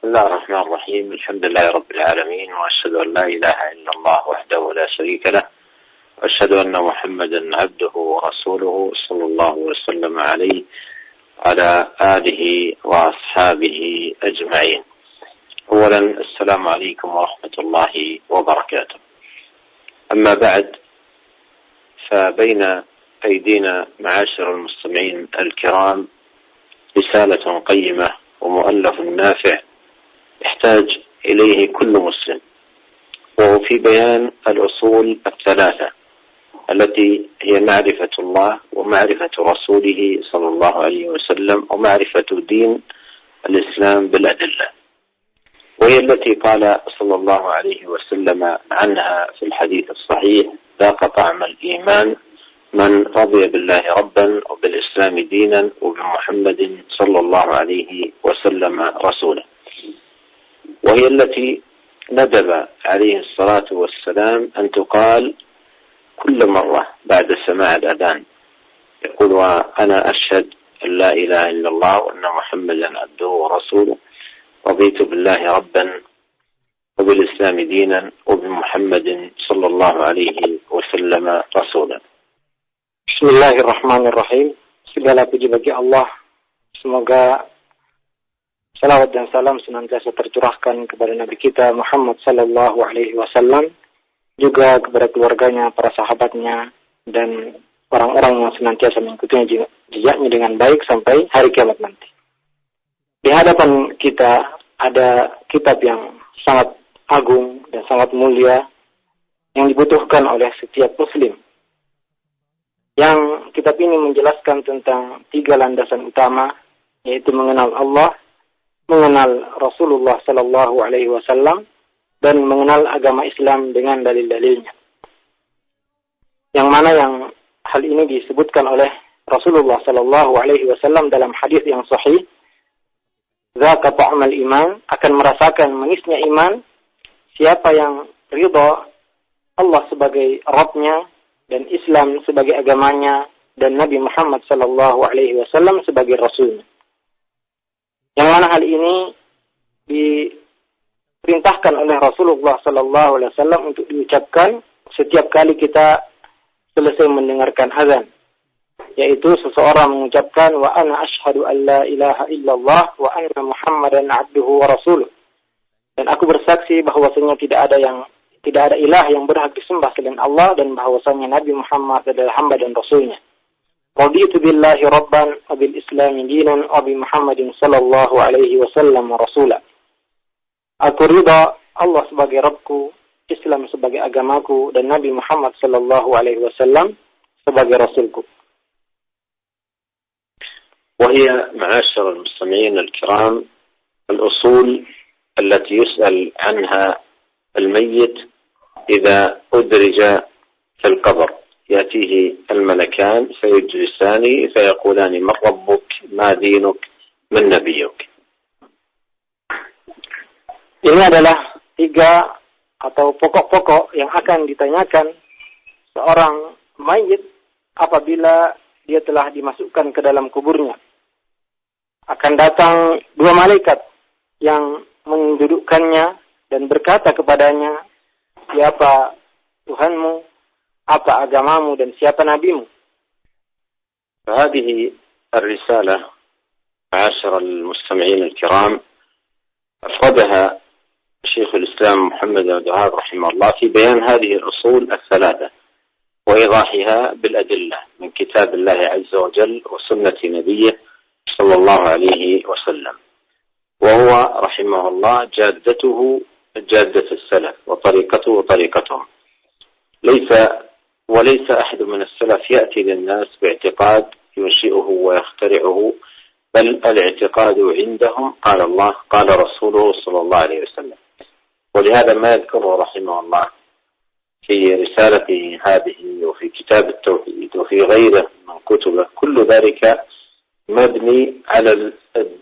بسم الله الرحمن الرحيم. الحمد لله رب العالمين وأشهد أن لا إله إلا الله وحده لا شريك له وأشهد أن محمدا عبده ورسوله صلى الله وسلم عليه على آله وأصحابه أجمعين. أولا السلام عليكم ورحمة الله وبركاته. أما بعد فبين أيدينا معاشر المستمعين الكرام رسالة قيمة ومؤلف نافع يحتاج إليه كل مسلم. وهو في بيان الأصول الثلاثة التي هي معرفة الله ومعرفة رسوله صلى الله عليه وسلم ومعرفة دين الإسلام بالأدلة. وهي التي قال صلى الله عليه وسلم عنها في الحديث الصحيح ذاق طعم الإيمان من رضي بالله ربا وبالإسلام دينا وبمحمد صلى الله عليه وسلم رسولا وهي التي ندب عليه الصلاة والسلام أن تقال كل مرة بعد سماع الأذان يقول وأنا أشهد أن لا إله إلا الله وأن محمدا عبده ورسوله رضيت بالله ربا وبالإسلام دينا وبمحمد صلى الله عليه وسلم رسولا Bismillahirrahmanirrahim. Segala puji bagi Allah. Semoga salawat dan salam senantiasa tercurahkan kepada Nabi kita Muhammad sallallahu alaihi wasallam, juga kepada keluarganya, para sahabatnya dan orang-orang yang senantiasa mengikuti jejaknya dengan baik sampai hari kiamat nanti. Di hadapan kita ada kitab yang sangat agung dan sangat mulia yang dibutuhkan oleh setiap muslim yang kitab ini menjelaskan tentang tiga landasan utama yaitu mengenal Allah, mengenal Rasulullah Sallallahu Alaihi Wasallam dan mengenal agama Islam dengan dalil-dalilnya. Yang mana yang hal ini disebutkan oleh Rasulullah Sallallahu Alaihi Wasallam dalam hadis yang sahih, "Zaka ta'mal iman" akan merasakan manisnya iman siapa yang ridha Allah sebagai Rabbnya dan Islam sebagai agamanya dan Nabi Muhammad sallallahu alaihi wasallam sebagai rasulnya. Yang mana hal ini diperintahkan oleh Rasulullah sallallahu alaihi wasallam untuk diucapkan setiap kali kita selesai mendengarkan azan. Yaitu seseorang mengucapkan wa ana asyhadu an la ilaha illallah wa anna Muhammadan abduhu wa rasuluh. Dan aku bersaksi bahwasanya tidak ada yang tidak ada ilah yang berhak disembah selain Allah dan bahwasanya Nabi Muhammad adalah hamba dan rasulnya. رضيت بالله ربا وبالإسلام دينا وبمحمد صلى الله عليه وسلم رسولا أترضى الله sebagai ربكو Islam sebagai agamaku dan محمد صلى الله عليه وسلم sebagai rasulku. وهي معاشر المستمعين الكرام الأصول التي يسأل عنها الميت إذا أدرج في القبر يأتيه الملكان فيجلسان فيقولان من ربك ما دينك من نبيك Ini adalah tiga atau pokok-pokok yang akan ditanyakan seorang mayit apabila dia telah dimasukkan ke dalam kuburnya. Akan datang dua malaikat yang mendudukkannya dan berkata kepadanya, siapa Tuhanmu, apa agamamu dan siapa nabimu. فهذه الرسالة معاشر المستمعين الكرام. أفردها شيخ الإسلام محمد بن الوهاب رحمه الله في بيان هذه الأصول الثلاثة وإيضاحها بالأدلة من كتاب الله عز وجل وسنة نبيه صلى الله عليه وسلم. وهو رحمه الله جادته جادة السلف وطريقته طريقتهم. ليس وليس أحد من السلف يأتي للناس باعتقاد ينشئه ويخترعه بل الاعتقاد عندهم قال الله قال رسوله صلى الله عليه وسلم. ولهذا ما يذكره رحمه الله في رسالته هذه وفي كتاب التوحيد وفي غيره من كتبه كل ذلك مبني على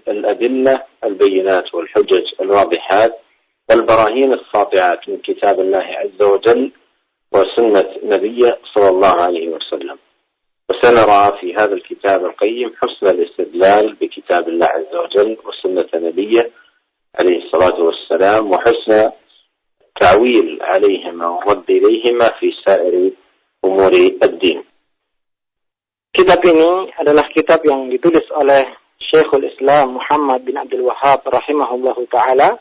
الأدلة البينات والحجج الواضحات والبراهين الساطعات من كتاب الله عز وجل وسنة نبيه صلى الله عليه وسلم. وسنرى في هذا الكتاب القيم حسن الاستدلال بكتاب الله عز وجل وسنة نبيه عليه الصلاة والسلام وحسن التعويل عليهما والرد إليهما في سائر أمور الدين. Kitab ini adalah kitab yang ditulis oleh Syekhul Islam Muhammad bin Abdul Wahab rahimahullahu taala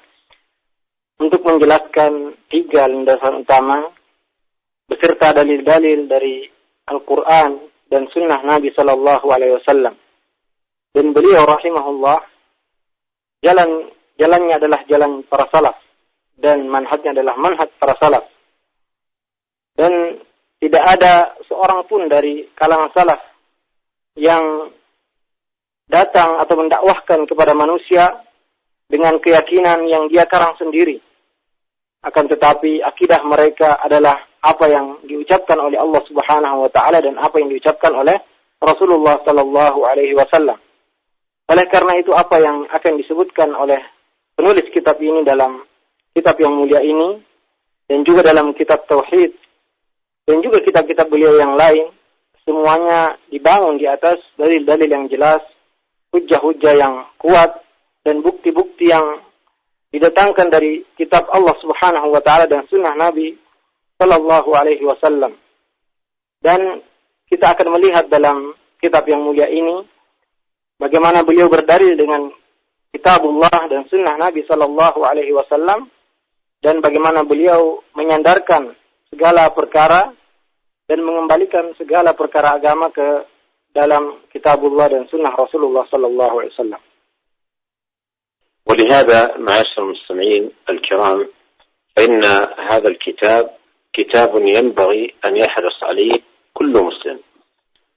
untuk menjelaskan tiga landasan utama beserta dalil-dalil dari Al-Qur'an dan sunnah Nabi sallallahu alaihi wasallam. Dan beliau rahimahullah jalan jalannya adalah jalan para salaf dan manhajnya adalah manhaj para salaf. Dan tidak ada seorang pun dari kalangan salaf yang datang atau mendakwahkan kepada manusia dengan keyakinan yang dia karang sendiri. Akan tetapi akidah mereka adalah apa yang diucapkan oleh Allah Subhanahu wa taala dan apa yang diucapkan oleh Rasulullah sallallahu alaihi wasallam. Oleh karena itu apa yang akan disebutkan oleh penulis kitab ini dalam kitab yang mulia ini dan juga dalam kitab tauhid dan juga kitab-kitab beliau yang lain semuanya dibangun di atas dalil-dalil yang jelas, hujah-hujah yang kuat dan bukti-bukti yang didatangkan dari kitab Allah Subhanahu wa taala dan sunnah Nabi sallallahu alaihi wasallam. Dan kita akan melihat dalam kitab yang mulia ini bagaimana beliau berdalil dengan kitabullah dan sunnah Nabi sallallahu alaihi wasallam dan bagaimana beliau menyandarkan segala perkara dan mengembalikan segala perkara agama ke dalam kitabullah dan sunnah Rasulullah sallallahu alaihi wasallam. ولهذا معاشر المستمعين الكرام فإن هذا الكتاب كتاب ينبغي أن يحرص عليه كل مسلم.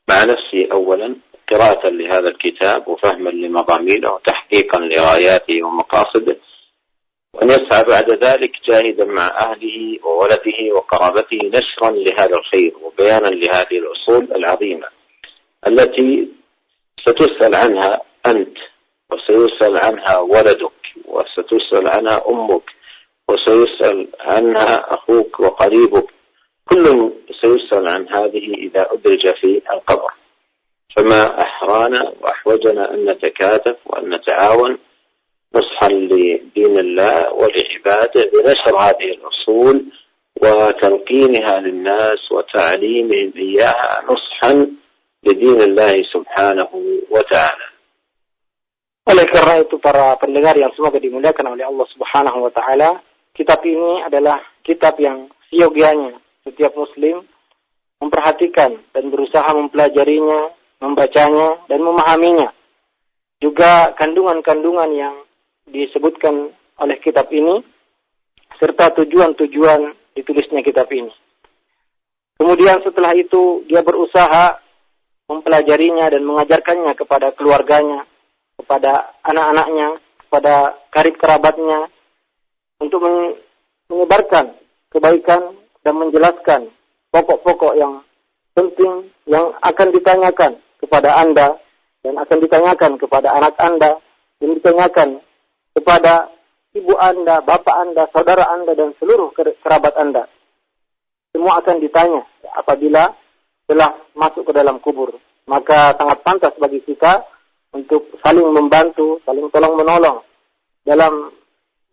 مع نفسه أولا قراءة لهذا الكتاب وفهما لمضامينه وتحقيقا لغاياته ومقاصده وأن يسعى بعد ذلك جاهدا مع أهله وولده وقرابته نشرا لهذا الخير وبيانا لهذه الأصول العظيمة التي ستسأل عنها أنت. وسيسأل عنها ولدك وستسأل عنها أمك وسيسأل عنها أخوك وقريبك. كل سيسأل عن هذه إذا أدرج في القبر. فما أحرانا وأحوجنا أن نتكاتف وأن نتعاون نصحا لدين الله ولعباده بنشر هذه الأصول وتلقينها للناس وتعليمهم إياها نصحا لدين الله سبحانه وتعالى. Oleh karena itu para pendengar yang semoga dimuliakan oleh Allah Subhanahu wa taala, kitab ini adalah kitab yang siogianya setiap muslim memperhatikan dan berusaha mempelajarinya, membacanya dan memahaminya. Juga kandungan-kandungan yang disebutkan oleh kitab ini serta tujuan-tujuan ditulisnya kitab ini. Kemudian setelah itu dia berusaha mempelajarinya dan mengajarkannya kepada keluarganya, kepada anak-anaknya, kepada karib kerabatnya, untuk menyebarkan kebaikan dan menjelaskan pokok-pokok yang penting yang akan ditanyakan kepada Anda dan akan ditanyakan kepada anak Anda dan ditanyakan kepada ibu Anda, bapak Anda, saudara Anda dan seluruh kerabat Anda. Semua akan ditanya apabila telah masuk ke dalam kubur. Maka sangat pantas bagi kita untuk saling membantu, saling tolong menolong dalam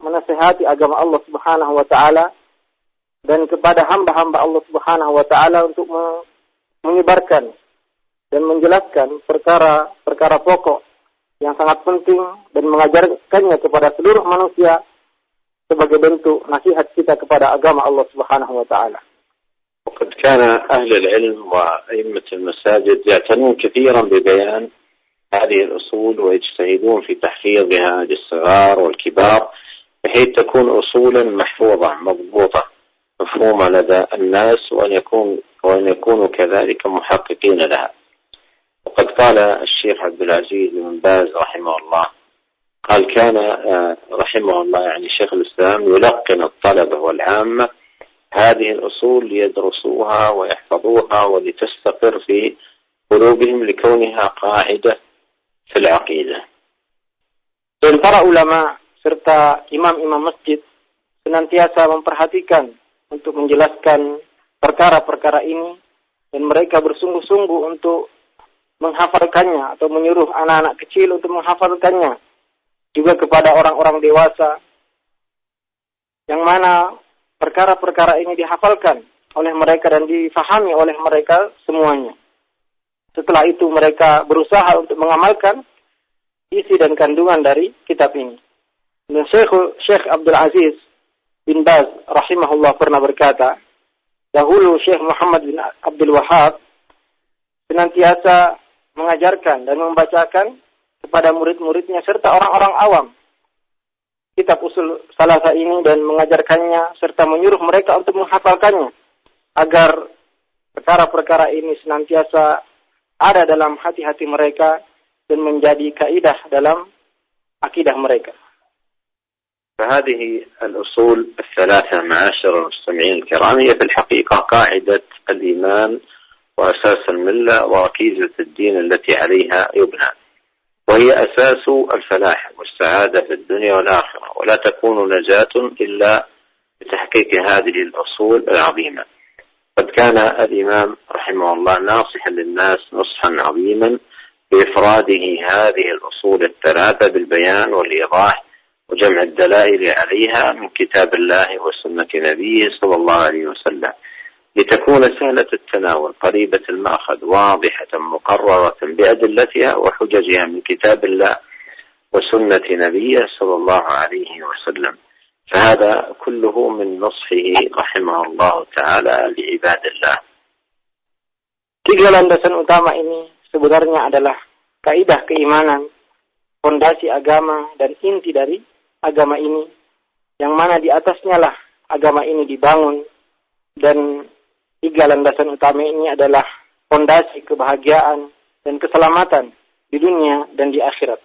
menasehati agama Allah Subhanahu wa taala dan kepada hamba-hamba Allah Subhanahu wa taala untuk menyebarkan dan menjelaskan perkara-perkara pokok yang sangat penting dan mengajarkannya kepada seluruh manusia sebagai bentuk nasihat kita kepada agama Allah Subhanahu wa taala. وقد كان أهل العلم وأئمة المساجد يعتنون كثيرا ببيان هذه الأصول ويجتهدون في تحفيظها للصغار والكبار بحيث تكون أصولا محفوظة مضبوطة مفهومة لدى الناس وأن يكون وأن يكونوا كذلك محققين لها. وقد قال الشيخ عبد العزيز بن باز رحمه الله قال كان رحمه الله يعني شيخ الإسلام يلقن الطلبة والعامة هذه الأصول ليدرسوها ويحفظوها ولتستقر في قلوبهم لكونها قاعدة fil aqidah. Dan para ulama serta imam-imam masjid senantiasa memperhatikan untuk menjelaskan perkara-perkara ini dan mereka bersungguh-sungguh untuk menghafalkannya atau menyuruh anak-anak kecil untuk menghafalkannya juga kepada orang-orang dewasa yang mana perkara-perkara ini dihafalkan oleh mereka dan difahami oleh mereka semuanya. Setelah itu mereka berusaha untuk mengamalkan isi dan kandungan dari kitab ini. Dan Syekh, Syekh Abdul Aziz bin Baz rahimahullah pernah berkata, dahulu Syekh Muhammad bin Abdul Wahab senantiasa mengajarkan dan membacakan kepada murid-muridnya serta orang-orang awam kitab usul salasa ini dan mengajarkannya serta menyuruh mereka untuk menghafalkannya agar perkara-perkara ini senantiasa ada dalam hati-hati mereka dan menjadi kaidah dalam akidah mereka. فهذه الأصول الثلاثة معاشر المستمعين الكرام. هي في الحقيقة قاعدة الإيمان وأساس الملة وركيزة الدين التي عليها يبنى. وهي أساس الفلاح والسعادة في الدنيا والآخرة. ولا تكون نجاة إلا بتحقيق هذه الأصول العظيمة. قد كان الإمام رحمه الله ناصحا للناس نصحا عظيما بإفراده هذه الأصول الثلاثة بالبيان والإيضاح وجمع الدلائل عليها من كتاب الله وسنة نبيه صلى الله عليه وسلم. لتكون سهلة التناول قريبة المأخذ واضحة مقررة بأدلتها وحججها من كتاب الله وسنة نبيه صلى الله عليه وسلم. فهذا كله من نصحه رحمه الله تعالى لعباد الله Tiga landasan utama ini sebenarnya adalah kaidah keimanan, fondasi agama dan inti dari agama ini yang mana di atasnya lah agama ini dibangun dan tiga landasan utama ini adalah fondasi kebahagiaan dan keselamatan di dunia dan di akhirat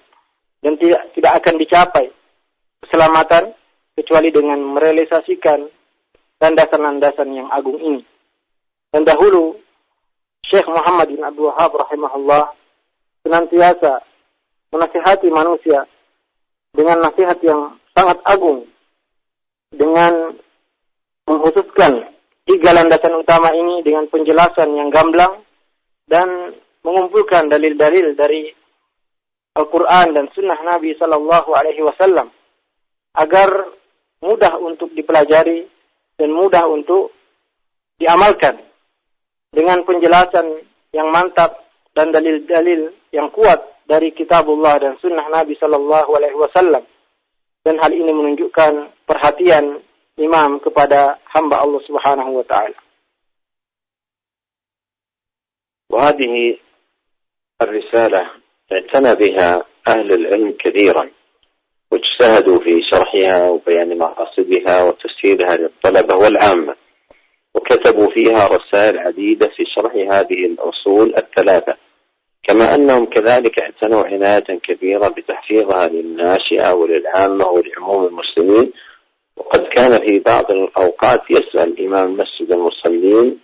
dan tidak tidak akan dicapai keselamatan kecuali dengan merealisasikan landasan-landasan yang agung ini. Dan dahulu Syekh Muhammad bin Abdul Wahab rahimahullah senantiasa menasihati manusia dengan nasihat yang sangat agung dengan mengkhususkan tiga landasan utama ini dengan penjelasan yang gamblang dan mengumpulkan dalil-dalil dari Al-Quran dan Sunnah Nabi Sallallahu Alaihi Wasallam agar mudah untuk dipelajari dan mudah untuk diamalkan dengan penjelasan yang mantap dan dalil-dalil yang kuat dari kitabullah dan sunnah Nabi Sallallahu Alaihi Wasallam dan hal ini menunjukkan perhatian imam kepada hamba Allah Subhanahu Wa Taala. وهذه الرسالة اعتنى بها أهل العلم كثيرا واجتهدوا في شرحها وبيان مقاصدها وتسهيلها للطلبة والعامة. وكتبوا فيها رسائل عديدة في شرح هذه الأصول الثلاثة. كما أنهم كذلك اعتنوا عناية كبيرة بتحفيظها للناشئة وللعامة ولعموم المسلمين. وقد كان في بعض الأوقات يسأل إمام مسجد المصلين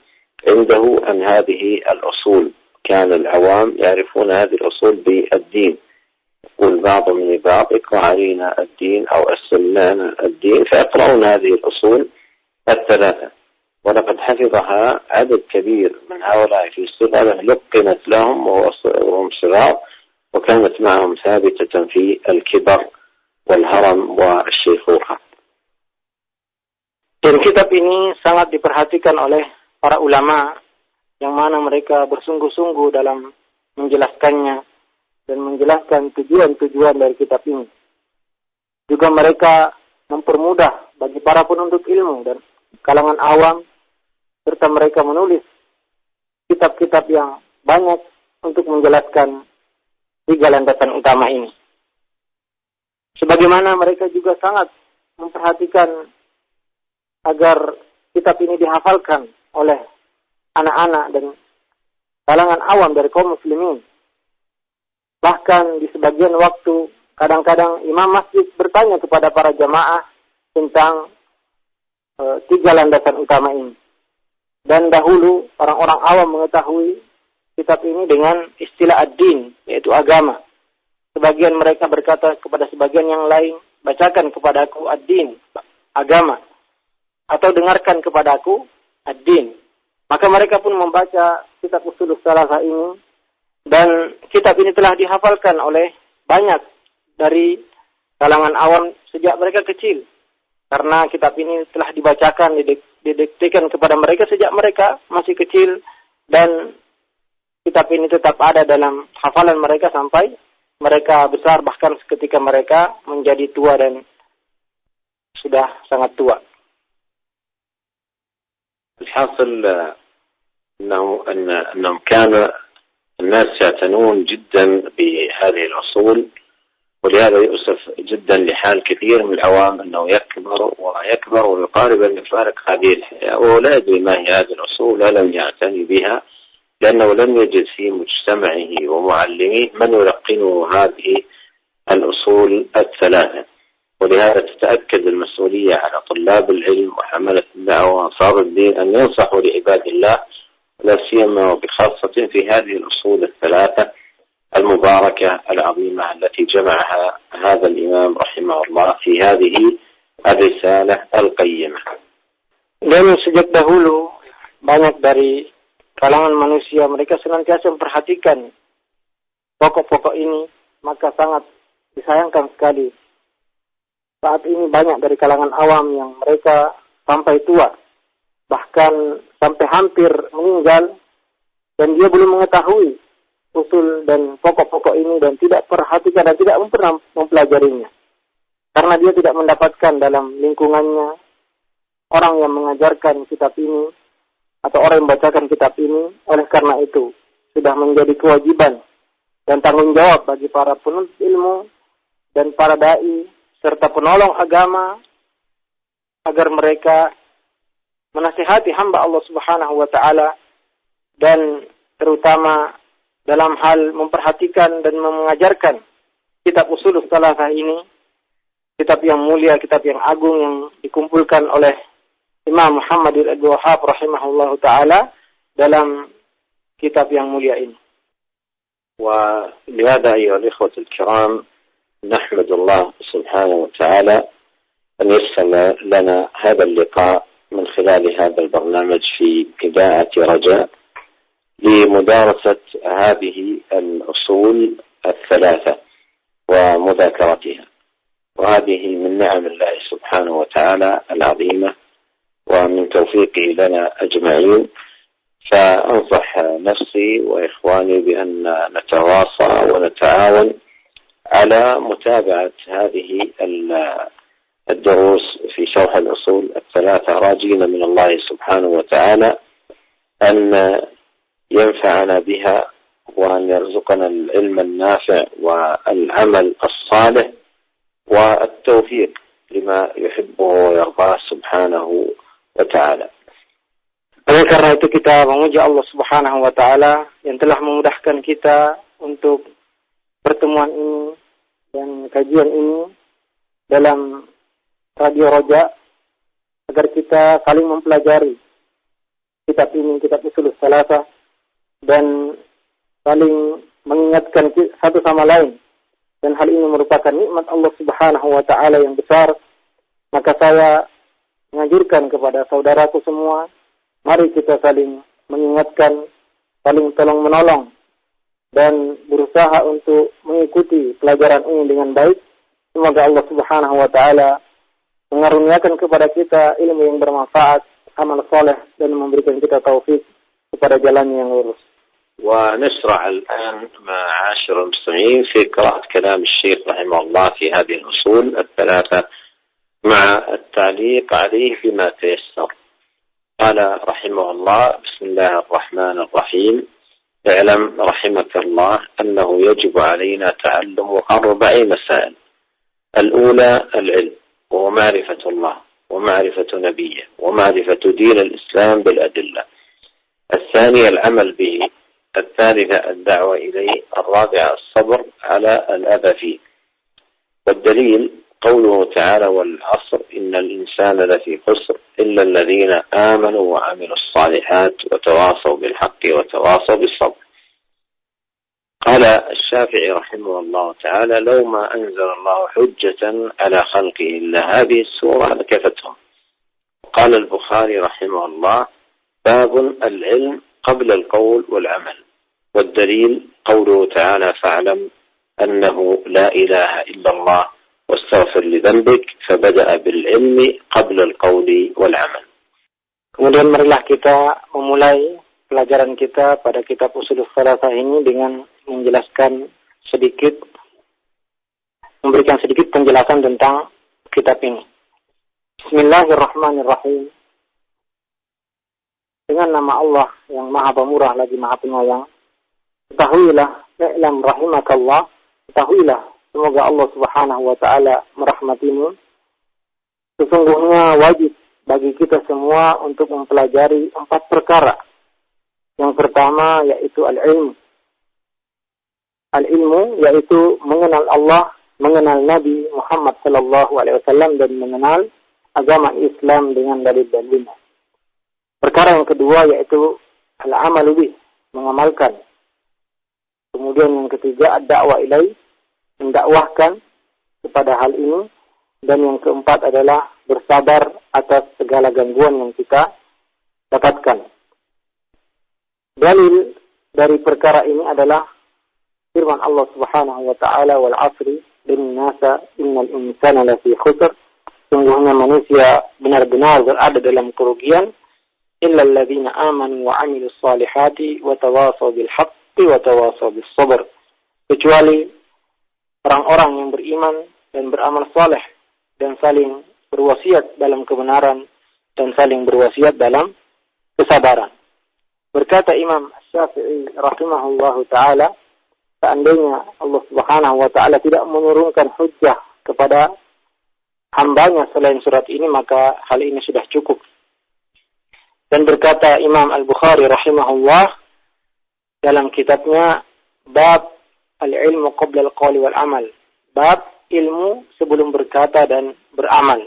عنده عن هذه الأصول. كان العوام يعرفون هذه الأصول بالدين. يقول بعضهم لبعض اقرأ علينا الدين أو أسلنا الدين فيقرؤون هذه الأصول الثلاثة. ولقد حفظها عدد كبير من هؤلاء في الصغر لقنت لهم وهم صغار وكانت معهم ثابتة في الكبر والهرم والشيخوخة. Dan kitab ini sangat diperhatikan oleh para ulama yang mana mereka bersungguh-sungguh dalam menjelaskannya. Dan menjelaskan tujuan-tujuan dari kitab ini. Juga mereka mempermudah bagi para penuntut ilmu dan kalangan awam serta mereka menulis kitab-kitab yang banyak untuk menjelaskan tiga landasan utama ini. Sebagaimana mereka juga sangat memperhatikan agar kitab ini dihafalkan oleh anak-anak dan kalangan awam dari kaum muslimin Bahkan di sebagian waktu kadang-kadang imam masjid bertanya kepada para jamaah tentang e, tiga landasan utama ini. Dan dahulu orang-orang awam mengetahui kitab ini dengan istilah ad-din, yaitu agama. Sebagian mereka berkata kepada sebagian yang lain, bacakan kepadaku ad-din, agama. Atau dengarkan kepadaku ad-din. Maka mereka pun membaca kitab usul salasa ini dan kitab ini telah dihafalkan oleh banyak dari kalangan awam sejak mereka kecil. Karena kitab ini telah dibacakan, didiktikan kepada mereka sejak mereka masih kecil dan kitab ini tetap ada dalam hafalan mereka sampai mereka besar bahkan ketika mereka menjadi tua dan sudah sangat tua. الحاصل انه ان انهم كان الناس يعتنون جدا بهذه الأصول ولهذا يؤسف جدا لحال كثير من العوام أنه يكبر ويكبر ويقارب ان يفارق هذه الحياة وهو لا يدري ما هي هذه الأصول ولم يعتني بها لأنه لم يجد في مجتمعه ومعلميه من يلقنه هذه الأصول الثلاثة. ولهذا تتأكد المسؤولية على طلاب العلم وحملة الدعوة وأنصار الدين أن ينصحوا لعباد الله لا سيما وبخاصة في هذه الأصول الثلاثة المباركة العظيمة التي جمعها هذا الإمام رحمه الله في هذه الرسالة القيمة Dan sejak dahulu banyak dari kalangan manusia mereka senantiasa memperhatikan pokok-pokok ini maka sangat disayangkan sekali saat ini banyak dari kalangan awam yang mereka sampai tua, bahkan sampai hampir meninggal, dan dia belum mengetahui usul dan pokok-pokok ini dan tidak perhatikan dan tidak pernah mempelajarinya. Karena dia tidak mendapatkan dalam lingkungannya orang yang mengajarkan kitab ini atau orang yang membacakan kitab ini, oleh karena itu sudah menjadi kewajiban dan tanggung jawab bagi para penuntut ilmu dan para dai serta penolong agama agar mereka menasihati hamba Allah Subhanahu wa taala dan terutama dalam hal memperhatikan dan mengajarkan kitab usul salasah ini kitab yang mulia, kitab yang agung yang dikumpulkan oleh Imam Muhammad bin Abdul Wahab rahimahullahu taala dalam kitab yang mulia ini. ولهذا أيها الإخوة الكرام نحمد الله سبحانه وتعالى أن يسر لنا هذا اللقاء من خلال هذا البرنامج في إذاعة رجاء لمدارسة هذه الأصول الثلاثة ومذاكرتها. وهذه من نعم الله سبحانه وتعالى العظيمة ومن توفيقه لنا أجمعين. فأنصح نفسي وإخواني بأن نتواصى ونتعاون على متابعة هذه الدروس في شرح الأصول الثلاثة راجين من الله سبحانه وتعالى أن ينفعنا بها وأن يرزقنا العلم النافع والعمل الصالح والتوفيق لما يحبه ويرضاه سبحانه وتعالى. Oleh karena itu kita memuji Allah Subhanahu wa taala yang telah memudahkan kita untuk pertemuan ini dan kajian ini dalam Radio Roja agar kita saling mempelajari kitab ini, kitab Usul Salasa dan saling mengingatkan satu sama lain dan hal ini merupakan nikmat Allah Subhanahu wa taala yang besar maka saya menganjurkan kepada saudaraku semua mari kita saling mengingatkan saling tolong menolong dan berusaha untuk mengikuti pelajaran ini dengan baik. Semoga Allah Subhanahu wa taala mengaruniakan kepada kita ilmu yang bermanfaat, amal soleh dan memberikan kita taufik kepada jalan yang lurus. ونشرع الآن مع عاشر المستمعين في قراءة كلام الشيخ رحمه الله في هذه الأصول الثلاثة مع التعليق عليه بما تيسر. قال رحمه الله بسم الله الرحمن الرحيم. اعلم رحمك الله أنه يجب علينا تعلم أربع مسائل. الأولى العلم. وهو معرفة الله ومعرفة نبيه ومعرفة دين الإسلام بالأدلة. الثانية العمل به الثالثة الدعوة إليه الرابعة الصبر على الأذى فيه. والدليل قوله تعالى والعصر إن الإنسان لفي خسر إلا الذين آمنوا وعملوا الصالحات وتواصوا بالحق وتواصوا بالصبر. قال الشافعي رحمه الله تعالى لو ما أنزل الله حجة على خلقه إلا هذه السورة لكفتهم. قال البخاري رحمه الله باب العلم قبل القول والعمل والدليل قوله تعالى فاعلم أنه لا إله إلا الله واستغفر لذنبك فبدأ بالعلم قبل القول والعمل. Kemudian marilah kita memulai pelajaran kita pada kitab Usul Salatah ini dengan menjelaskan sedikit memberikan sedikit penjelasan tentang kitab ini. Bismillahirrahmanirrahim. Dengan nama Allah yang Maha Pemurah lagi Maha Penyayang. Ketahuilah, i'lam rahimakallah, ketahuilah semoga Allah Subhanahu wa taala merahmatimu. Sesungguhnya wajib bagi kita semua untuk mempelajari empat perkara. Yang pertama yaitu al-ilmu. Al-ilmu yaitu mengenal Allah, mengenal Nabi Muhammad sallallahu alaihi wasallam dan mengenal agama Islam dengan dalil-dalilnya. Perkara yang kedua yaitu al-amalu bih, mengamalkan. Kemudian yang ketiga ad-da'wa ilai, mendakwahkan kepada hal ini dan yang keempat adalah bersabar atas segala gangguan yang kita dapatkan. Dalil dari perkara ini adalah firman Allah Subhanahu wa taala wal 'asri bin nasa innal insana lafi khusr. Sungguhnya manusia benar-benar berada dalam kerugian. Illa alladziina amanu wa 'amilus salihati wa tawasaw bil haqqi wa tawasaw bis sabr kecuali orang-orang yang beriman dan beramal saleh dan saling berwasiat dalam kebenaran dan saling berwasiat dalam kesabaran. Berkata Imam Syafi'i rahimahullahu taala, seandainya Allah Subhanahu wa taala tidak menurunkan hujjah kepada hambanya selain surat ini maka hal ini sudah cukup. Dan berkata Imam Al-Bukhari rahimahullah dalam kitabnya Bab Al-Ilmu Qabla Al-Qawli Wal-Amal. Bab ilmu sebelum berkata dan beramal.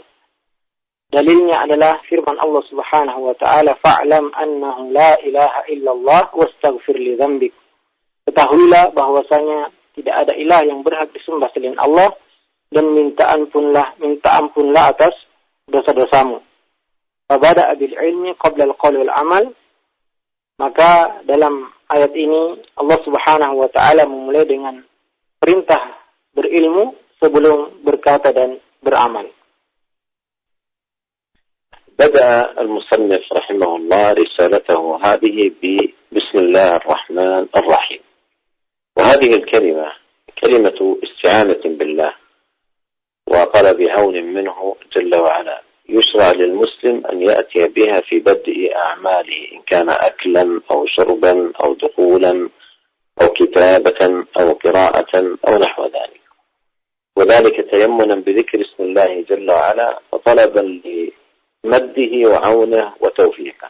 Dalilnya adalah firman Allah Subhanahu wa taala, "Fa'lam annahu la ilaha illallah wastaghfir li dzambik." Ketahuilah bahwasanya tidak ada ilah yang berhak disembah selain Allah dan minta ampunlah, minta ampunlah atas dosa-dosamu. Fabada bil ilmi qabla al-qawl wal amal. Maka dalam ayat ini Allah Subhanahu wa taala memulai dengan perintah berilmu sebelum berkata dan beramal. بدأ المصنف رحمه الله رسالته هذه بسم الله الرحمن الرحيم. وهذه الكلمة كلمة استعانة بالله وطلب عون منه جل وعلا يشرع للمسلم أن يأتي بها في بدء أعماله إن كان أكلا أو شربا أو دخولا أو كتابة أو قراءة أو نحو ذلك. وذلك تيمنا بذكر اسم الله جل وعلا وطلبا لمده وعونه وتوفيقه.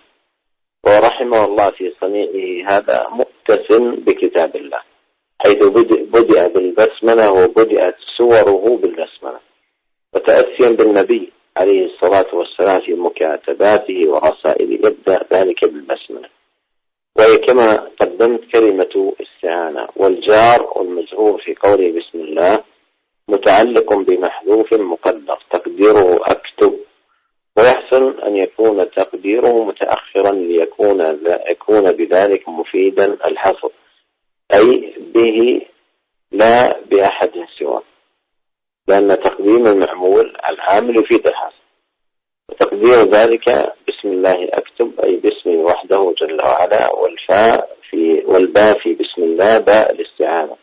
ورحمه الله في صنيعه هذا مؤتس بكتاب الله حيث بدأ بالبسملة وبدأت سوره بالبسملة. وتأسيا بالنبي عليه الصلاة والسلام في مكاتباته ورسائله يبدأ ذلك بالبسملة. وهي كما قدمت كلمة استعانة والجار والمجرور في قوله بسم الله متعلق بمحذوف مقدر تقديره أكتب. ويحسن أن يكون تقديره متأخرا ليكون يكون بذلك مفيدا الحصر. أي به لا بأحد سواه. لأن تقديم المعمول العامل يفيد الحصر. وتقدير ذلك بسم الله أكتب أي باسمه وحده جل وعلا والفاء في والباء في بسم الله باء الاستعانة.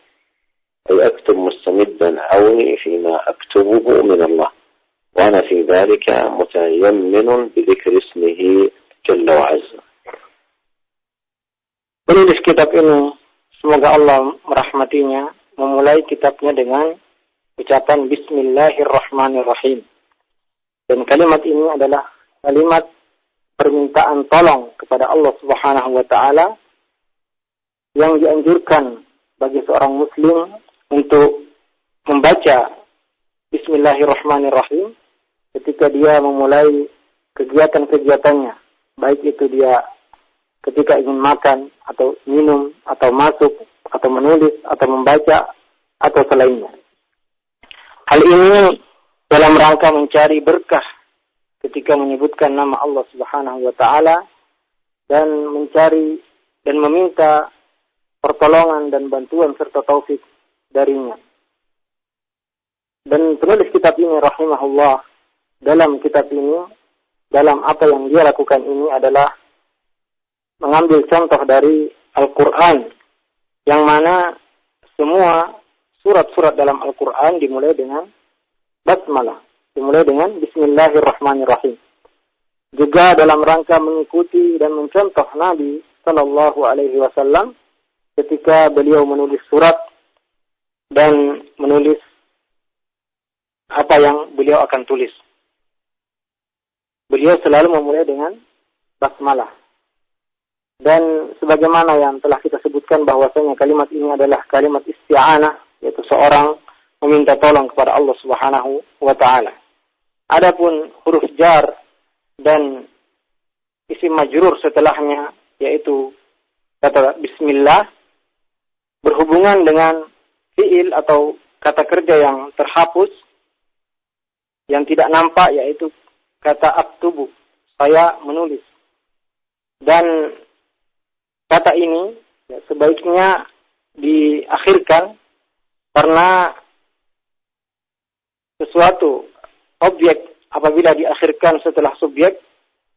أي أكتب مستمدا عوني فيما أكتبه من الله. وأنا في ذلك متيمن بذكر اسمه جل وعز Penulis kitab ini, semoga Allah merahmatinya, memulai kitabnya dengan ucapan Bismillahirrahmanirrahim. Dan kalimat ini adalah kalimat permintaan tolong kepada Allah Subhanahu wa taala yang dianjurkan bagi seorang muslim untuk membaca Bismillahirrahmanirrahim ketika dia memulai kegiatan-kegiatannya, baik itu dia ketika ingin makan atau minum atau masuk atau menulis atau membaca atau selainnya. Hal ini dalam rangka mencari berkah ketika menyebutkan nama Allah Subhanahu wa taala dan mencari dan meminta pertolongan dan bantuan serta taufik darinya. Dan penulis kitab ini rahimahullah dalam kitab ini dalam apa yang dia lakukan ini adalah mengambil contoh dari Al-Qur'an yang mana semua surat-surat dalam Al-Qur'an dimulai dengan basmalah, dimulai dengan bismillahirrahmanirrahim. Juga dalam rangka mengikuti dan mencontoh Nabi Shallallahu alaihi wasallam ketika beliau menulis surat dan menulis apa yang beliau akan tulis. Beliau selalu memulai dengan basmalah. Dan sebagaimana yang telah kita sebutkan bahwasanya kalimat ini adalah kalimat isti'anah, yaitu seorang meminta tolong kepada Allah Subhanahu wa taala. Adapun huruf jar dan isim majrur setelahnya yaitu kata bismillah berhubungan dengan fiil atau kata kerja yang terhapus yang tidak nampak yaitu kata aktubu, saya menulis. Dan kata ini ya, sebaiknya diakhirkan karena sesuatu objek apabila diakhirkan setelah subjek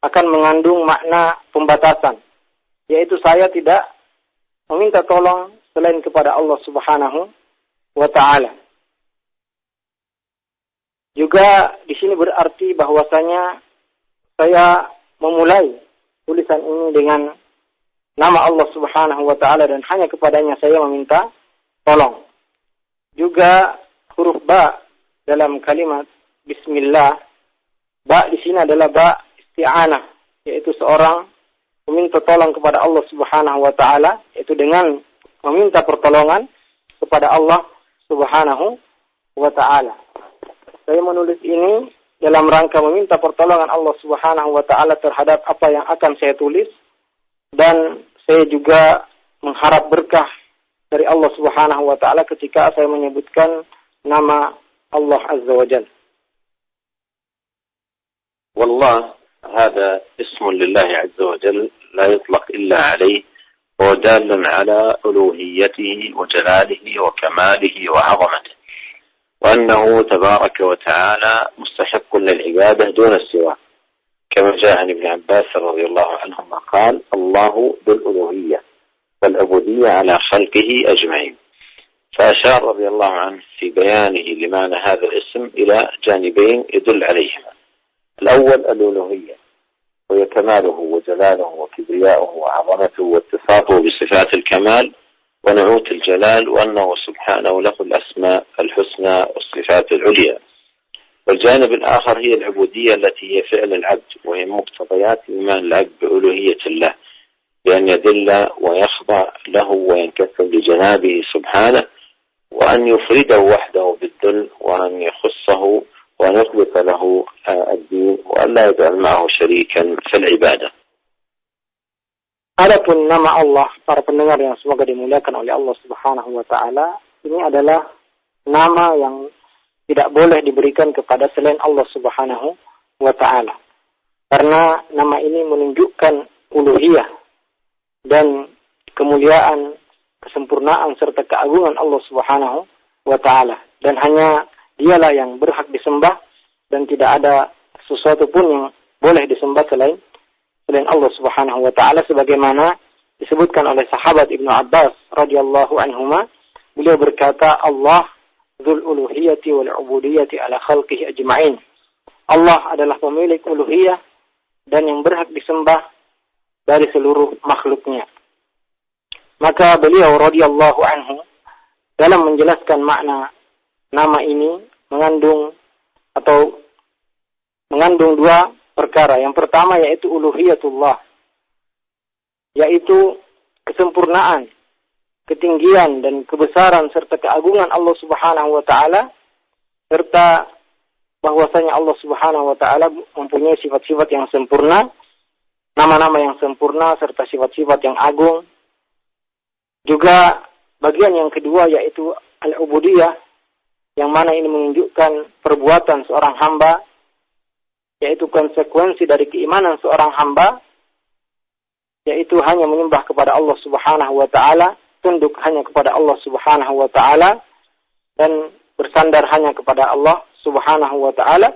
akan mengandung makna pembatasan yaitu saya tidak meminta tolong selain kepada Allah Subhanahu wa taala. Juga di sini berarti bahwasanya saya memulai tulisan ini dengan nama Allah Subhanahu wa taala dan hanya kepadanya saya meminta tolong. Juga huruf ba dalam kalimat bismillah ba di sini adalah ba isti'anah yaitu seorang meminta tolong kepada Allah Subhanahu wa taala yaitu dengan meminta pertolongan kepada Allah Subhanahu wa taala saya menulis ini dalam rangka meminta pertolongan Allah Subhanahu wa taala terhadap apa yang akan saya tulis dan saya juga mengharap berkah dari Allah Subhanahu wa taala ketika saya menyebutkan nama Allah Azza wa Jalla. والله هذا اسم لله عز وجل لا يطلق إلا عليه هو دال على ألوهيته وجلاله وكماله وعظمته وأنه تبارك وتعالى مستحق للعبادة دون السوى كما جاء عن ابن عباس رضي الله عنهما قال الله ذو الألوهية والعبودية على خلقه أجمعين. فأشار رضي الله عنه في بيانه لمعنى هذا الاسم إلى جانبين يدل عليهما. الأول الألوهية وهي كماله وجلاله وكبرياؤه وعظمته واتصافه بصفات الكمال ونعوت الجلال وأنه سبحانه له الأسماء الحسنى والصفات العليا. والجانب الآخر هي العبودية التي هي فعل العبد وهي مقتضيات إيمان العبد بألوهية الله بأن يذل ويخضع له وينكسر لجنابه سبحانه وأن يفرده وحده بالذل وأن يخصه وأن يخلص له الدين وأن لا يجعل معه شريكا في العبادة. Adapun nama Allah, para pendengar yang semoga dimuliakan oleh Allah Subhanahu wa taala, ini adalah nama yang tidak boleh diberikan kepada selain Allah Subhanahu wa taala. Karena nama ini menunjukkan uluhiyah dan kemuliaan, kesempurnaan serta keagungan Allah Subhanahu wa taala dan hanya dialah yang berhak disembah dan tidak ada sesuatu pun yang boleh disembah selain selain Allah Subhanahu wa taala sebagaimana disebutkan oleh sahabat Ibnu Abbas radhiyallahu anhuma beliau berkata Allah dzul uluhiyati wal ubudiyati ala khalqihi ajma'in. Allah adalah pemilik uluhiyah dan yang berhak disembah dari seluruh makhluknya. Maka beliau radhiyallahu anhu dalam menjelaskan makna nama ini mengandung atau mengandung dua perkara. Yang pertama yaitu uluhiyatullah. Yaitu kesempurnaan, ketinggian dan kebesaran serta keagungan Allah Subhanahu wa taala serta bahwasanya Allah Subhanahu wa taala mempunyai sifat-sifat yang sempurna, nama-nama yang sempurna serta sifat-sifat yang agung. Juga bagian yang kedua yaitu al-ubudiyah yang mana ini menunjukkan perbuatan seorang hamba yaitu konsekuensi dari keimanan seorang hamba yaitu hanya menyembah kepada Allah Subhanahu wa taala, tunduk hanya kepada Allah Subhanahu wa taala dan bersandar hanya kepada Allah Subhanahu wa taala,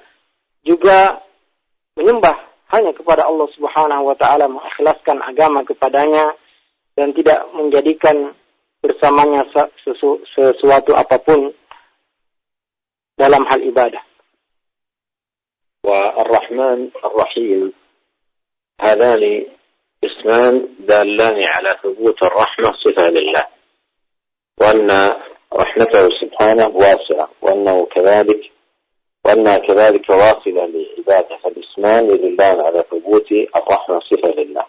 juga menyembah hanya kepada Allah Subhanahu wa taala, mengikhlaskan agama kepadanya dan tidak menjadikan bersamanya sesu, sesuatu apa pun dalam hal ibadah. والرحمن الرحيم. هذان اسمان دالان على ثبوت الرحمة صفة لله. وأن رحمته سبحانه واسعة وأنه كذلك وأنها كذلك واصلة لعبادة فالاسمان يدلان على ثبوت الرحمة صفة لله.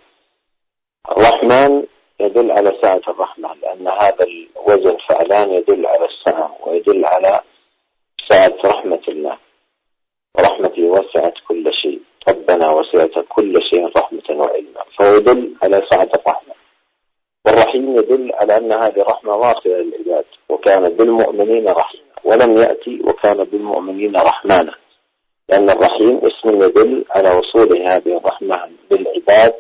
الرحمن يدل على سعة الرحمة لأن هذا الوزن فعلان يدل على السعة ويدل على سعة رحمة الله. ورحمته وسعت كل شيء. ربنا وسعت كل شيء رحمة وعلما. فهو يدل على سعة الرحمة. والرحيم يدل على أن هذه رحمة واصلة للعباد وكان بالمؤمنين رحيما. ولم يأتي وكان بالمؤمنين رحمانا. لأن الرحيم اسم يدل على وصول هذه الرحمة بالعباد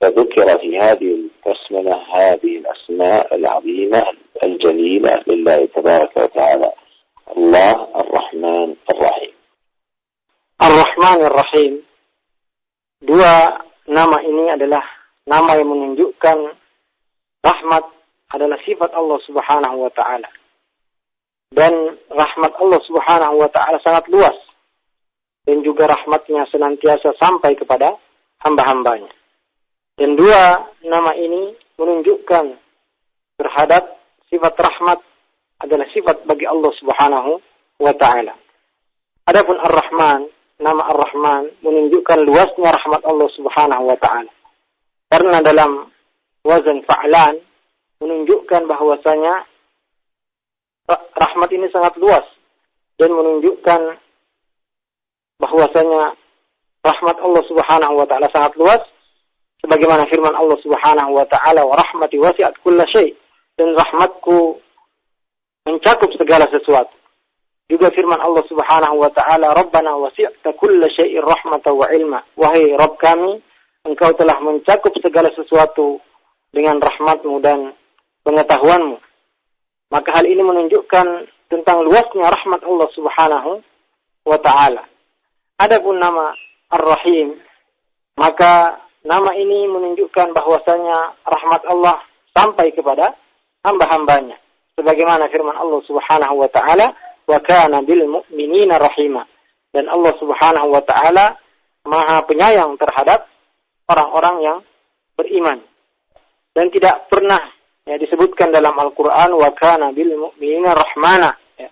فذكر في هذه البسملة هذه الأسماء العظيمة الجليلة لله تبارك وتعالى. الله الرحمن الرحيم. Ar-Rahman Ar-Rahim dua nama ini adalah nama yang menunjukkan rahmat adalah sifat Allah Subhanahu wa taala. Dan rahmat Allah Subhanahu wa taala sangat luas dan juga rahmatnya senantiasa sampai kepada hamba-hambanya. Dan dua nama ini menunjukkan terhadap sifat rahmat adalah sifat bagi Allah Subhanahu wa taala. Adapun Ar-Rahman, nama Ar-Rahman menunjukkan luasnya rahmat Allah Subhanahu wa taala. Karena dalam wazan fa'lan menunjukkan bahwasanya rahmat ini sangat luas dan menunjukkan bahwasanya rahmat Allah Subhanahu wa taala sangat luas sebagaimana firman Allah Subhanahu wa taala wa rahmati wasi'at kulla dan rahmatku mencakup segala sesuatu. Juga firman Allah Subhanahu wa taala, "Rabbana wasi'ta kulla syai'in rahmatan wa ilma." Wahai Rabb kami, Engkau telah mencakup segala sesuatu dengan rahmatmu dan pengetahuanmu. Maka hal ini menunjukkan tentang luasnya rahmat Allah Subhanahu wa taala. Adapun nama Ar-Rahim, maka Nama ini menunjukkan bahwasanya rahmat Allah sampai kepada hamba-hambanya. Sebagaimana firman Allah Subhanahu wa taala, "Wa kana bil mu'minina rahima." Dan Allah Subhanahu wa taala Maha penyayang terhadap orang-orang yang beriman. Dan tidak pernah ya disebutkan dalam Al-Qur'an wa kana bil mu'minina rahmana. Ya.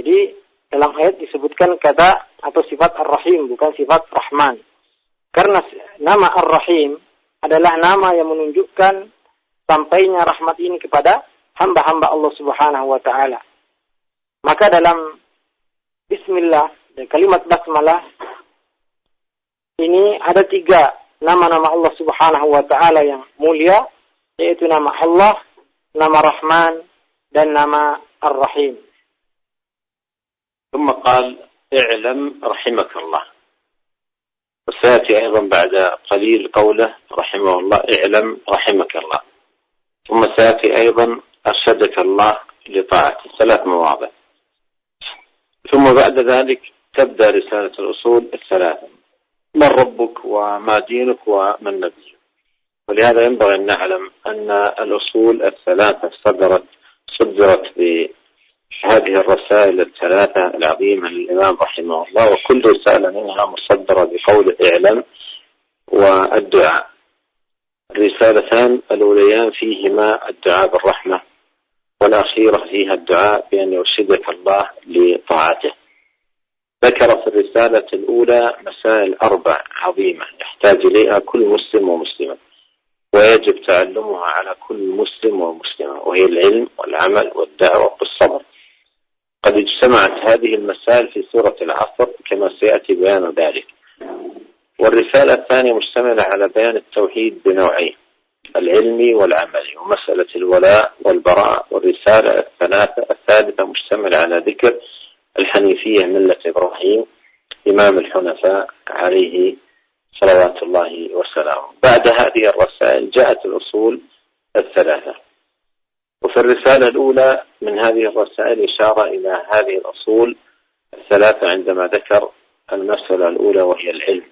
Jadi dalam ayat disebutkan kata atau sifat Ar-Rahim bukan sifat Rahman. Karena nama Ar-Rahim adalah nama yang menunjukkan sampainya rahmat ini kepada hamba-hamba Allah Subhanahu wa taala. Maka dalam bismillah dan kalimat basmalah ini ada tiga nama-nama Allah Subhanahu wa taala yang mulia yaitu nama Allah, nama Rahman dan nama Ar-Rahim. ثم قال اعلم رحمك الله وسيأتي أيضا بعد قليل قوله رحمه الله اعلم رحمك الله ثم سيأتي أيضا أرشدك الله لطاعته ثلاث مواضع ثم بعد ذلك تبدأ رسالة الأصول الثلاثة. من ربك وما دينك ومن نبيك ولهذا ينبغي أن نعلم أن الأصول الثلاثة صدرت صدرت بهذه الرسائل الثلاثة العظيمة للإمام رحمه الله وكل رسالة منها مصدرة بقول اعلم والدعاء. الرسالتان الأوليان فيهما الدعاء بالرحمة. والأخيرة فيها الدعاء بأن يرشدك الله لطاعته. ذكر في الرسالة الأولى مسائل أربع عظيمة يحتاج إليها كل مسلم ومسلمة ويجب تعلمها على كل مسلم ومسلمة وهي العلم والعمل والدعوة والصبر. قد اجتمعت هذه المسائل في سورة العصر كما سيأتي بيان ذلك. والرسالة الثانية مشتملة على بيان التوحيد بنوعين. العلمي والعملي ومسألة الولاء والبراء والرسالة الثلاثة الثالثة مشتملة على ذكر الحنيفية ملة إبراهيم إمام الحنفاء عليه صلوات الله وسلامه. بعد هذه الرسائل جاءت الأصول الثلاثة. وفي الرسالة الأولى من هذه الرسائل إشارة إلى هذه الأصول الثلاثة عندما ذكر المسألة الأولى وهي العلم.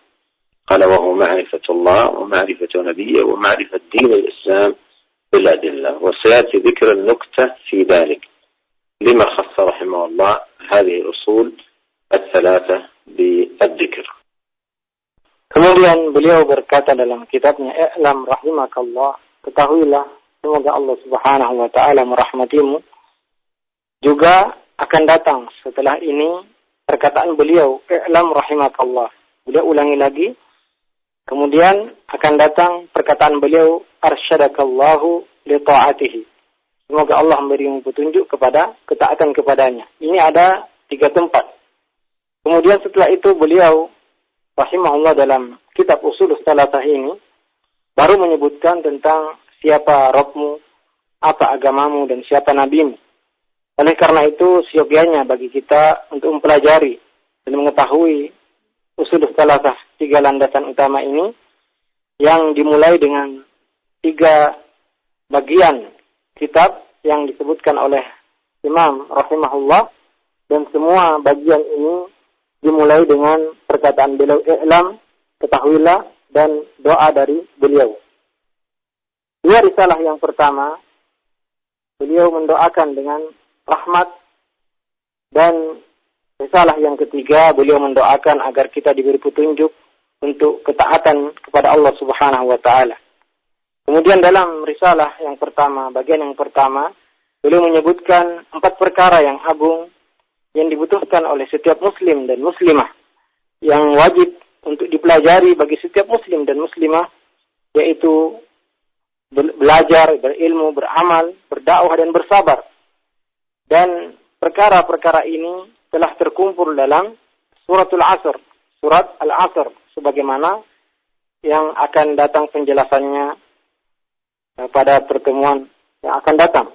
قال وهو معرفة الله ومعرفة نبيه ومعرفة دين الإسلام بالأدلة وسيأتي ذكر النكتة في ذلك لما خص رحمه الله هذه الأصول الثلاثة بالذكر Kemudian beliau berkata dalam kitabnya I'lam rahimakallah ketahuilah semoga Allah Subhanahu wa taala merahmatimu juga akan datang setelah ini perkataan beliau I'lam rahimakallah beliau ulangi lagi kemudian akan datang perkataan beliau arsyadakallahu li ta'atihi. Semoga Allah memberimu petunjuk kepada ketaatan kepadanya. Ini ada tiga tempat. Kemudian setelah itu beliau rahimahullah dalam kitab usul salatah ini baru menyebutkan tentang siapa Robmu, apa agamamu, dan siapa nabimu. Oleh karena itu, siogianya bagi kita untuk mempelajari dan mengetahui usul salatah tiga landasan utama ini yang dimulai dengan tiga bagian kitab yang disebutkan oleh Imam rahimahullah dan semua bagian ini dimulai dengan perkataan beliau i'lam, ketahuilah dan doa dari beliau. Dua risalah yang pertama, beliau mendoakan dengan rahmat dan risalah yang ketiga, beliau mendoakan agar kita diberi petunjuk untuk ketaatan kepada Allah Subhanahu wa taala. Kemudian dalam risalah yang pertama, bagian yang pertama, beliau menyebutkan empat perkara yang agung yang dibutuhkan oleh setiap muslim dan muslimah yang wajib untuk dipelajari bagi setiap muslim dan muslimah yaitu belajar, berilmu, beramal, berdakwah dan bersabar. Dan perkara-perkara ini telah terkumpul dalam suratul Asr, surat Al-Asr sebagaimana yang akan datang penjelasannya eh, pada pertemuan yang akan datang.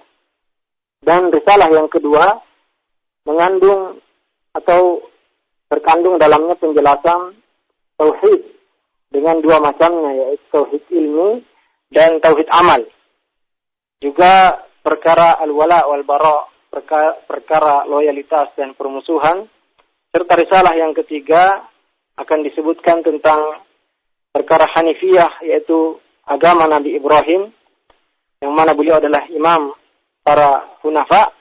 Dan risalah yang kedua mengandung atau terkandung dalamnya penjelasan tauhid dengan dua macamnya yaitu tauhid ilmu dan tauhid amal. Juga perkara al-wala wal bara, perkara, perkara loyalitas dan permusuhan serta risalah yang ketiga akan disebutkan tentang perkara Hanifiyah yaitu agama Nabi Ibrahim yang mana beliau adalah imam para hunafa.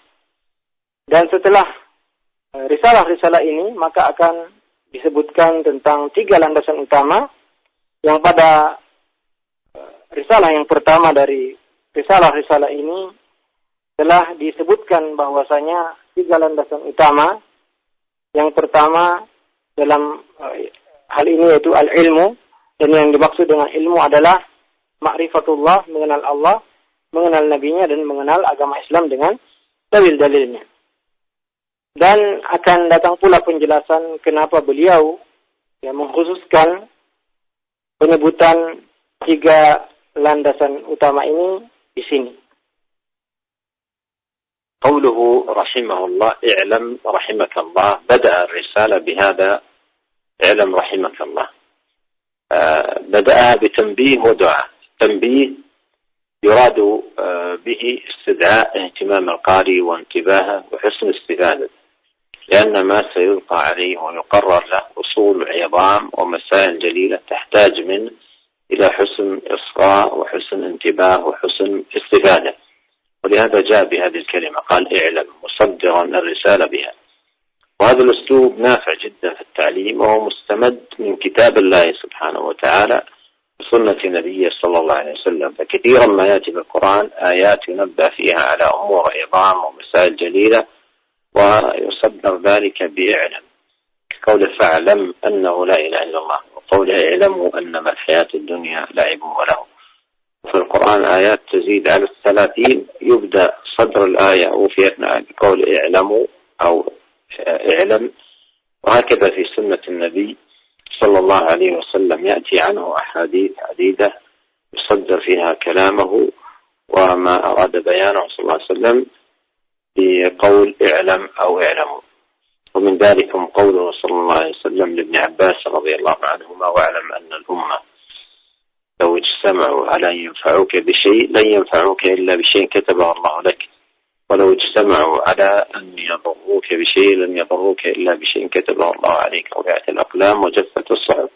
Dan setelah eh, risalah-risalah ini, maka akan disebutkan tentang tiga landasan utama. Yang pada eh, risalah yang pertama dari risalah-risalah ini telah disebutkan bahwasanya tiga landasan utama. Yang pertama dalam eh, hal ini yaitu al-ilmu dan yang dimaksud dengan ilmu adalah ma'rifatullah mengenal Allah, mengenal nabinya dan mengenal agama Islam dengan dalil-dalilnya. Dan akan datang pula penjelasan kenapa beliau ya, mengkhususkan penyebutan tiga landasan utama ini di sini. قوله رحمه الله اعلم رحمك الله. بدأ الرسالة بهذا اعلم رحمك الله. بدأها بتنبيه ودعاء. تنبيه يراد به استدعاء اهتمام القارئ وانتباهه وحسن استفادته لأن ما سيلقى عليه ويقرر له أصول عظام ومسائل جليلة تحتاج منه إلى حسن إصغاء وحسن انتباه وحسن استفادة ولهذا جاء بهذه الكلمة قال اعلم مصدرا الرسالة بها. وهذا الأسلوب نافع جدا في التعليم وهو مستمد من كتاب الله سبحانه وتعالى وسنة نبيه صلى الله عليه وسلم. فكثيرا ما يأتي بالقرآن آيات ينبه فيها على أمور عظام ومسائل جليلة ويصدر ذلك بإعلم. كقول فاعلم أنه لا إله إلا الله وقوله اعلموا أنما الحياة الدنيا لعب وله في القرآن آيات تزيد على الثلاثين يبدأ صدر الآية وفي أثناء بقول اعلموا أو اعلم وهكذا في سنة النبي صلى الله عليه وسلم يأتي عنه أحاديث عديدة يصدر فيها كلامه وما أراد بيانه صلى الله عليه وسلم بقول اعلم أو اعلموا. ومن ذلكم قوله صلى الله عليه وسلم لابن عباس رضي الله عنهما واعلم أن الأمة لو اجتمعوا على أن ينفعوك بشيء لن ينفعوك إلا بشيء كتبه الله لك. ولو اجتمعوا على أن يضروك بشيء لن يضروك إلا بشيء كتبه الله عليك رفعت الأقلام وجفت الصحف.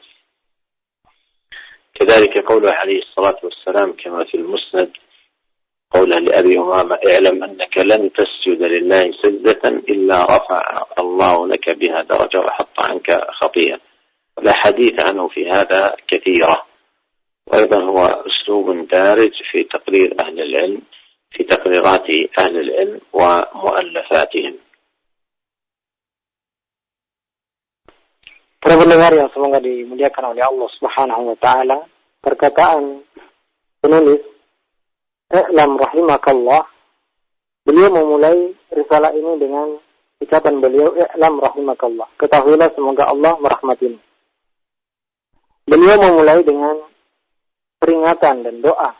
كذلك قوله عليه الصلاة والسلام كما في المسند قوله لأبي أمامة اعلم أنك لن تسجد لله سجدة إلا رفع الله لك بها درجة وحط عنك خطيئة. والأحاديث عنه في هذا كثيرة. وأيضا هو أسلوب دارج في تقرير أهل العلم. في تقريرات أهل العلم ومؤلفاتهم Para pendengar yang semoga dimuliakan oleh Allah Subhanahu wa taala, perkataan penulis I'lam rahimakallah beliau memulai risalah ini dengan ucapan beliau I'lam rahimakallah. Ketahuilah semoga Allah merahmatimu. Beliau memulai dengan peringatan dan doa.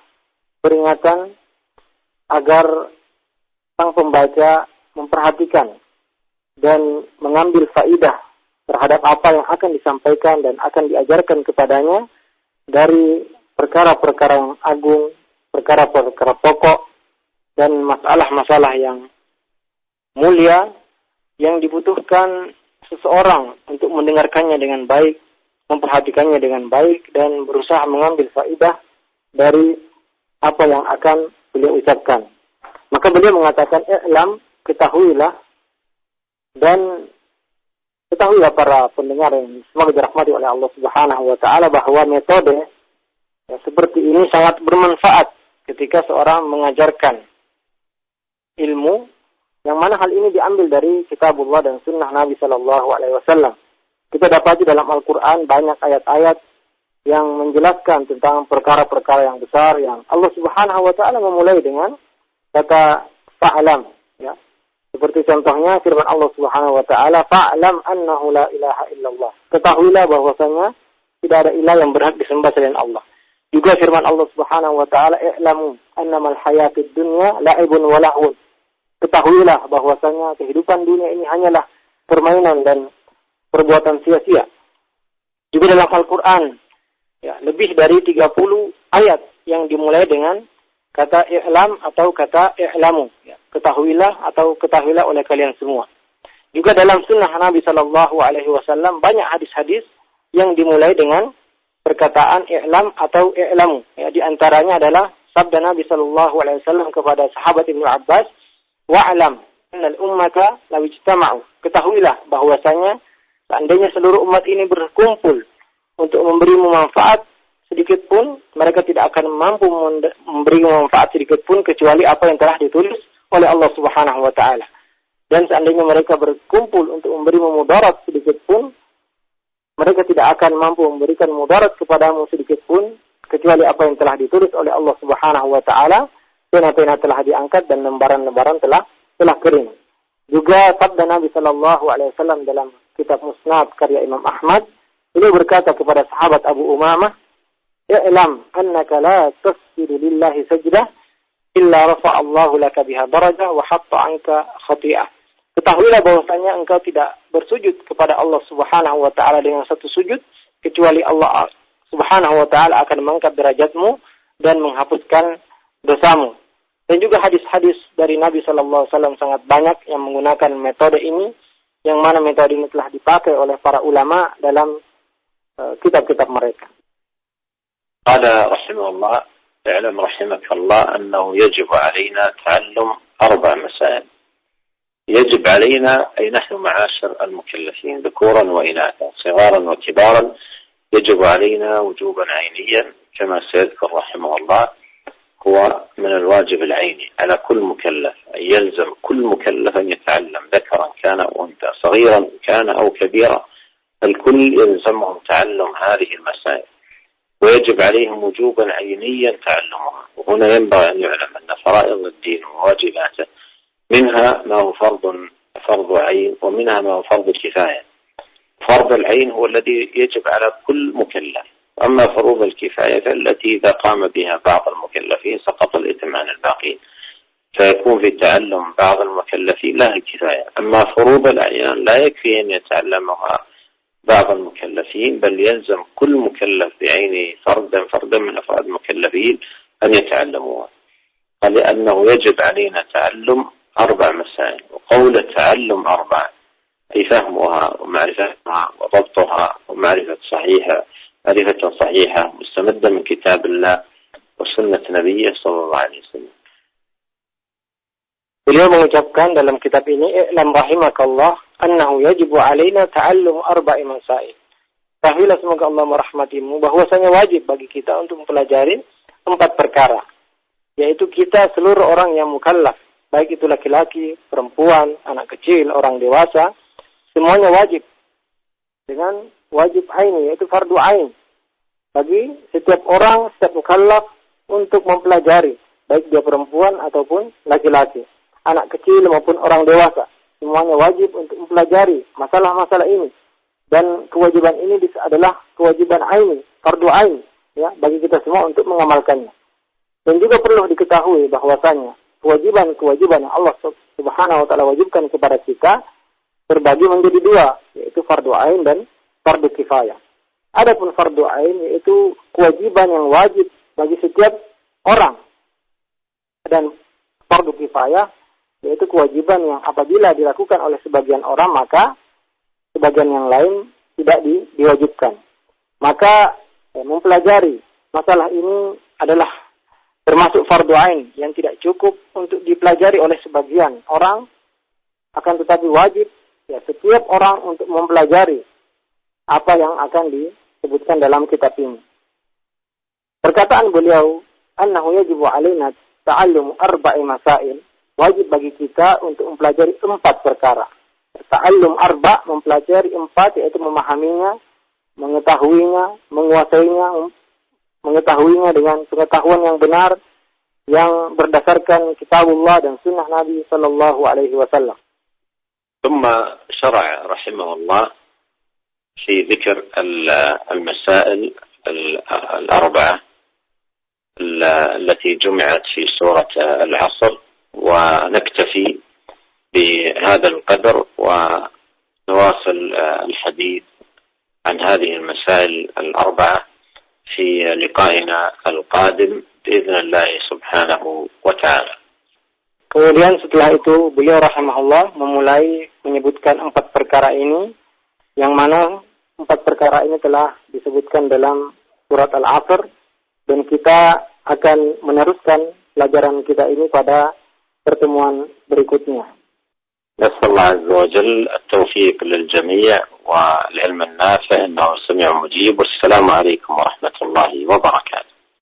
Peringatan agar sang pembaca memperhatikan dan mengambil faidah terhadap apa yang akan disampaikan dan akan diajarkan kepadanya dari perkara-perkara yang agung, perkara-perkara pokok, dan masalah-masalah yang mulia yang dibutuhkan seseorang untuk mendengarkannya dengan baik, memperhatikannya dengan baik, dan berusaha mengambil faidah dari apa yang akan beliau ucapkan. Maka beliau mengatakan, "I'lam, ketahuilah dan Ketahuilah para pendengar yang semoga dirahmati oleh Allah Subhanahu wa taala bahwa metode ya, seperti ini sangat bermanfaat ketika seorang mengajarkan ilmu yang mana hal ini diambil dari kitabullah dan sunnah Nabi Shallallahu alaihi wasallam. Kita dapati dalam Al-Qur'an banyak ayat-ayat yang menjelaskan tentang perkara-perkara yang besar yang Allah Subhanahu wa taala memulai dengan kata fa'lam ya seperti contohnya firman Allah Subhanahu wa taala, "Fa'lam annahu la ilaha illallah." Ketahuilah bahwasanya tidak ada ilah yang berhak disembah selain Allah. Juga firman Allah Subhanahu wa taala, "I'lamu annamal hayatid dunya la'ibun wa lahun." Ketahuilah bahwasanya kehidupan dunia ini hanyalah permainan dan perbuatan sia-sia. Juga dalam Al-Qur'an ya, lebih dari 30 ayat yang dimulai dengan kata i'lam atau kata i'lamu. Ya, ketahuilah atau ketahuilah oleh kalian semua. Juga dalam sunnah Nabi Shallallahu Alaihi Wasallam banyak hadis-hadis yang dimulai dengan perkataan i'lam atau i'lamu. Ya, di antaranya adalah sabda Nabi Shallallahu Alaihi Wasallam kepada sahabat Ibnu Abbas, wa'lam annal ummata law ijtama'u. Ketahuilah bahwasanya seandainya seluruh umat ini berkumpul untuk memberimu manfaat sedikit pun mereka tidak akan mampu memberi manfaat sedikit pun kecuali apa yang telah ditulis oleh Allah Subhanahu wa taala. Dan seandainya mereka berkumpul untuk memberi mudarat sedikit pun mereka tidak akan mampu memberikan mudarat kepadamu sedikit pun kecuali apa yang telah ditulis oleh Allah Subhanahu wa taala pena-pena telah diangkat dan lembaran-lembaran telah telah kering. Juga sabda Nabi Shallallahu alaihi wasallam dalam kitab Musnad karya Imam Ahmad, ini berkata kepada sahabat Abu Umamah, i'lam annaka la tasjudu lillahi sajdah illa rafa Allah laka biha darajah wa hatta anka khati'ah. Ketahuilah bahwasanya engkau tidak bersujud kepada Allah Subhanahu wa taala dengan satu sujud kecuali Allah Subhanahu wa taala akan mengangkat derajatmu dan menghapuskan dosamu. Dan juga hadis-hadis dari Nabi Shallallahu Alaihi Wasallam sangat banyak yang menggunakan metode ini, yang mana metode ini telah dipakai oleh para ulama dalam kitab-kitab mereka. قال رحمه الله اعلم رحمك الله أنه يجب علينا تعلم أربع مسائل يجب علينا أي نحن معاشر المكلفين ذكورا وإناثا صغارا وكبارا يجب علينا وجوبا عينيا كما سيذكر رحمه الله هو من الواجب العيني على كل مكلف أن يلزم كل مكلف أن يتعلم ذكرا كان أو أنثى صغيرا كان أو كبيرا الكل يلزمهم تعلم هذه المسائل ويجب عليهم وجوبا عينيا تعلمها. وهنا ينبغي أن يعلم أن فرائض الدين وواجباته منها ما هو فرض فرض عين ومنها ما هو فرض كفاية. فرض العين هو الذي يجب على كل مكلف. أما فروض الكفاية فالتي إذا قام بها بعض المكلفين سقط الإثم عن الباقين فيكون في تعلم بعض المكلفين لها الكفاية. أما فروض الأعيان لا يكفي أن يتعلمها بعض المكلفين بل يلزم كل مكلف بعينه فردا فردا من أفراد المكلفين أن يتعلموها. لأنه يجب علينا تعلم أربع مسائل وقول تعلم أربع أي فهمها ومعرفتها وضبطها ومعرفة صحيحة معرفة صحيحة مستمدة من كتاب الله وسنة نبيه صلى الله عليه وسلم. Beliau mengucapkan dalam kitab ini, "I'lam rahimakallah annahu yajibu alaina ta'allum arba'i masail." Ketahuilah semoga Allah merahmatimu bahwasanya wajib bagi kita untuk mempelajari empat perkara, yaitu kita seluruh orang yang mukallaf, baik itu laki-laki, perempuan, anak kecil, orang dewasa, semuanya wajib dengan wajib ain yaitu fardu ain bagi setiap orang, setiap mukallaf untuk mempelajari, baik dia perempuan ataupun laki-laki anak kecil maupun orang dewasa. Semuanya wajib untuk mempelajari masalah-masalah ini. Dan kewajiban ini adalah kewajiban aini, fardu ain, ya, bagi kita semua untuk mengamalkannya. Dan juga perlu diketahui bahwasanya kewajiban-kewajiban yang Allah Subhanahu wa taala wajibkan kepada kita terbagi menjadi dua, yaitu fardu ain dan fardu kifayah. Adapun fardu ain yaitu kewajiban yang wajib bagi setiap orang. Dan fardu kifayah yaitu kewajiban yang apabila dilakukan oleh sebagian orang maka sebagian yang lain tidak di, diwajibkan. Maka eh, mempelajari masalah ini adalah termasuk fardu ain yang tidak cukup untuk dipelajari oleh sebagian orang akan tetapi wajib ya setiap orang untuk mempelajari apa yang akan disebutkan dalam kitab ini. Perkataan beliau, "Annahu yajibu alaina ta'allum arba'i masail." wajib bagi kita untuk mempelajari empat perkara. Ta'allum arba, mempelajari empat, yaitu memahaminya, mengetahuinya, menguasainya, mengetahuinya dengan pengetahuan yang benar, yang berdasarkan kitabullah dan sunnah Nabi Sallallahu Alaihi Wasallam. ثم شرع رحمه الله في ذكر المسائل الأربعة التي جمعت في سورة العصر ونكتفي بهذا القدر ونواصل الحديث عن هذه المسائل الأربعة في لقائنا القادم بإذن الله سبحانه وتعالى Kemudian setelah itu beliau rahimahullah memulai menyebutkan empat perkara ini yang mana empat perkara ini telah disebutkan dalam surat Al-Asr dan kita akan meneruskan pelajaran kita ini pada pertemuan berikutnya. نسأل الله عز وجل التوفيق للجميع والعلم النافع إنه سميع مجيب والسلام عليكم ورحمة الله وبركاته